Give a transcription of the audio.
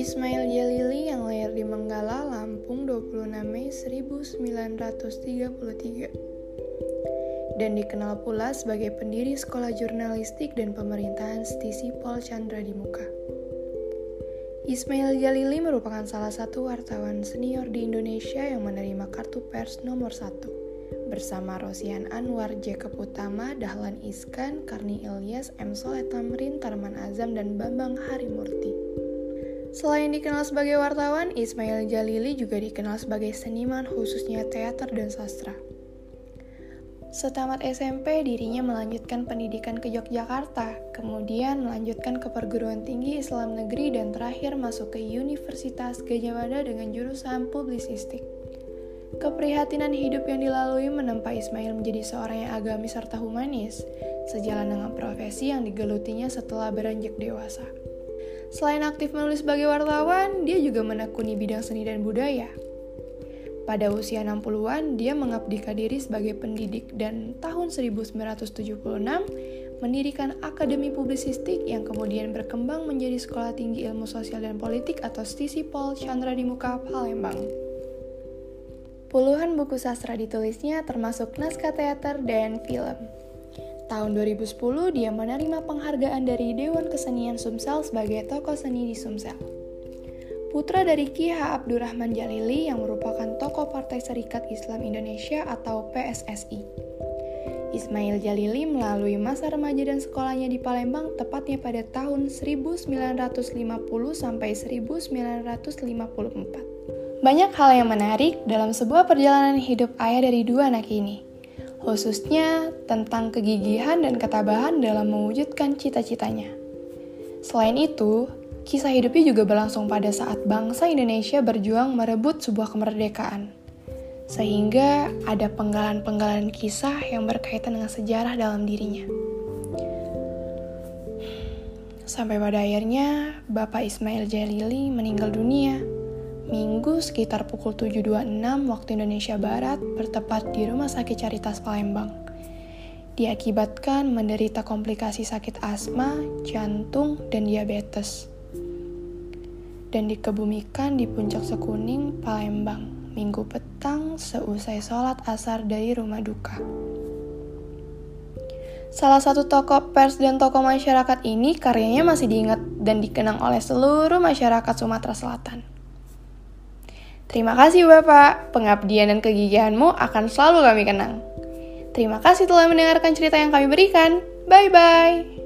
Ismail Jalili yang lahir di Menggala, Lampung 26 Mei 1933 dan dikenal pula sebagai pendiri Sekolah Jurnalistik dan Pemerintahan Stisi Pol Chandra di Muka. Ismail Jalili merupakan salah satu wartawan senior di Indonesia yang menerima kartu pers nomor satu bersama Rosian Anwar, Jacob Utama, Dahlan Iskan, Karni Ilyas, M. Soleh Tamrin, Tarman Azam, dan Bambang Harimurti. Selain dikenal sebagai wartawan, Ismail Jalili juga dikenal sebagai seniman khususnya teater dan sastra. Setamat SMP, dirinya melanjutkan pendidikan ke Yogyakarta, kemudian melanjutkan ke perguruan tinggi Islam negeri dan terakhir masuk ke Universitas Gajah Mada dengan jurusan publisistik. Keprihatinan hidup yang dilalui menempa Ismail menjadi seorang yang agamis serta humanis, sejalan dengan profesi yang digelutinya setelah beranjak dewasa. Selain aktif menulis sebagai wartawan, dia juga menekuni bidang seni dan budaya. Pada usia 60-an, dia mengabdikan diri sebagai pendidik dan tahun 1976 mendirikan Akademi Publisistik yang kemudian berkembang menjadi Sekolah Tinggi Ilmu Sosial dan Politik atau Pol Chandra di Muka, Palembang. Puluhan buku sastra ditulisnya termasuk naskah teater dan film. Tahun 2010, dia menerima penghargaan dari Dewan Kesenian Sumsel sebagai tokoh seni di Sumsel. Putra dari Ki H. Abdurrahman Jalili yang merupakan tokoh Partai Serikat Islam Indonesia atau PSSI. Ismail Jalili melalui masa remaja dan sekolahnya di Palembang tepatnya pada tahun 1950 sampai 1954. Banyak hal yang menarik dalam sebuah perjalanan hidup ayah dari dua anak ini khususnya tentang kegigihan dan ketabahan dalam mewujudkan cita-citanya. Selain itu, kisah hidupnya juga berlangsung pada saat bangsa Indonesia berjuang merebut sebuah kemerdekaan. Sehingga ada penggalan-penggalan kisah yang berkaitan dengan sejarah dalam dirinya. Sampai pada akhirnya, Bapak Ismail Jalili meninggal dunia Minggu sekitar pukul 7.26 waktu Indonesia Barat bertepat di Rumah Sakit Caritas Palembang. Diakibatkan menderita komplikasi sakit asma, jantung, dan diabetes. Dan dikebumikan di Puncak Sekuning, Palembang, minggu petang seusai sholat asar dari rumah duka. Salah satu tokoh pers dan tokoh masyarakat ini karyanya masih diingat dan dikenang oleh seluruh masyarakat Sumatera Selatan. Terima kasih Bapak, pengabdian dan kegigihanmu akan selalu kami kenang. Terima kasih telah mendengarkan cerita yang kami berikan. Bye-bye.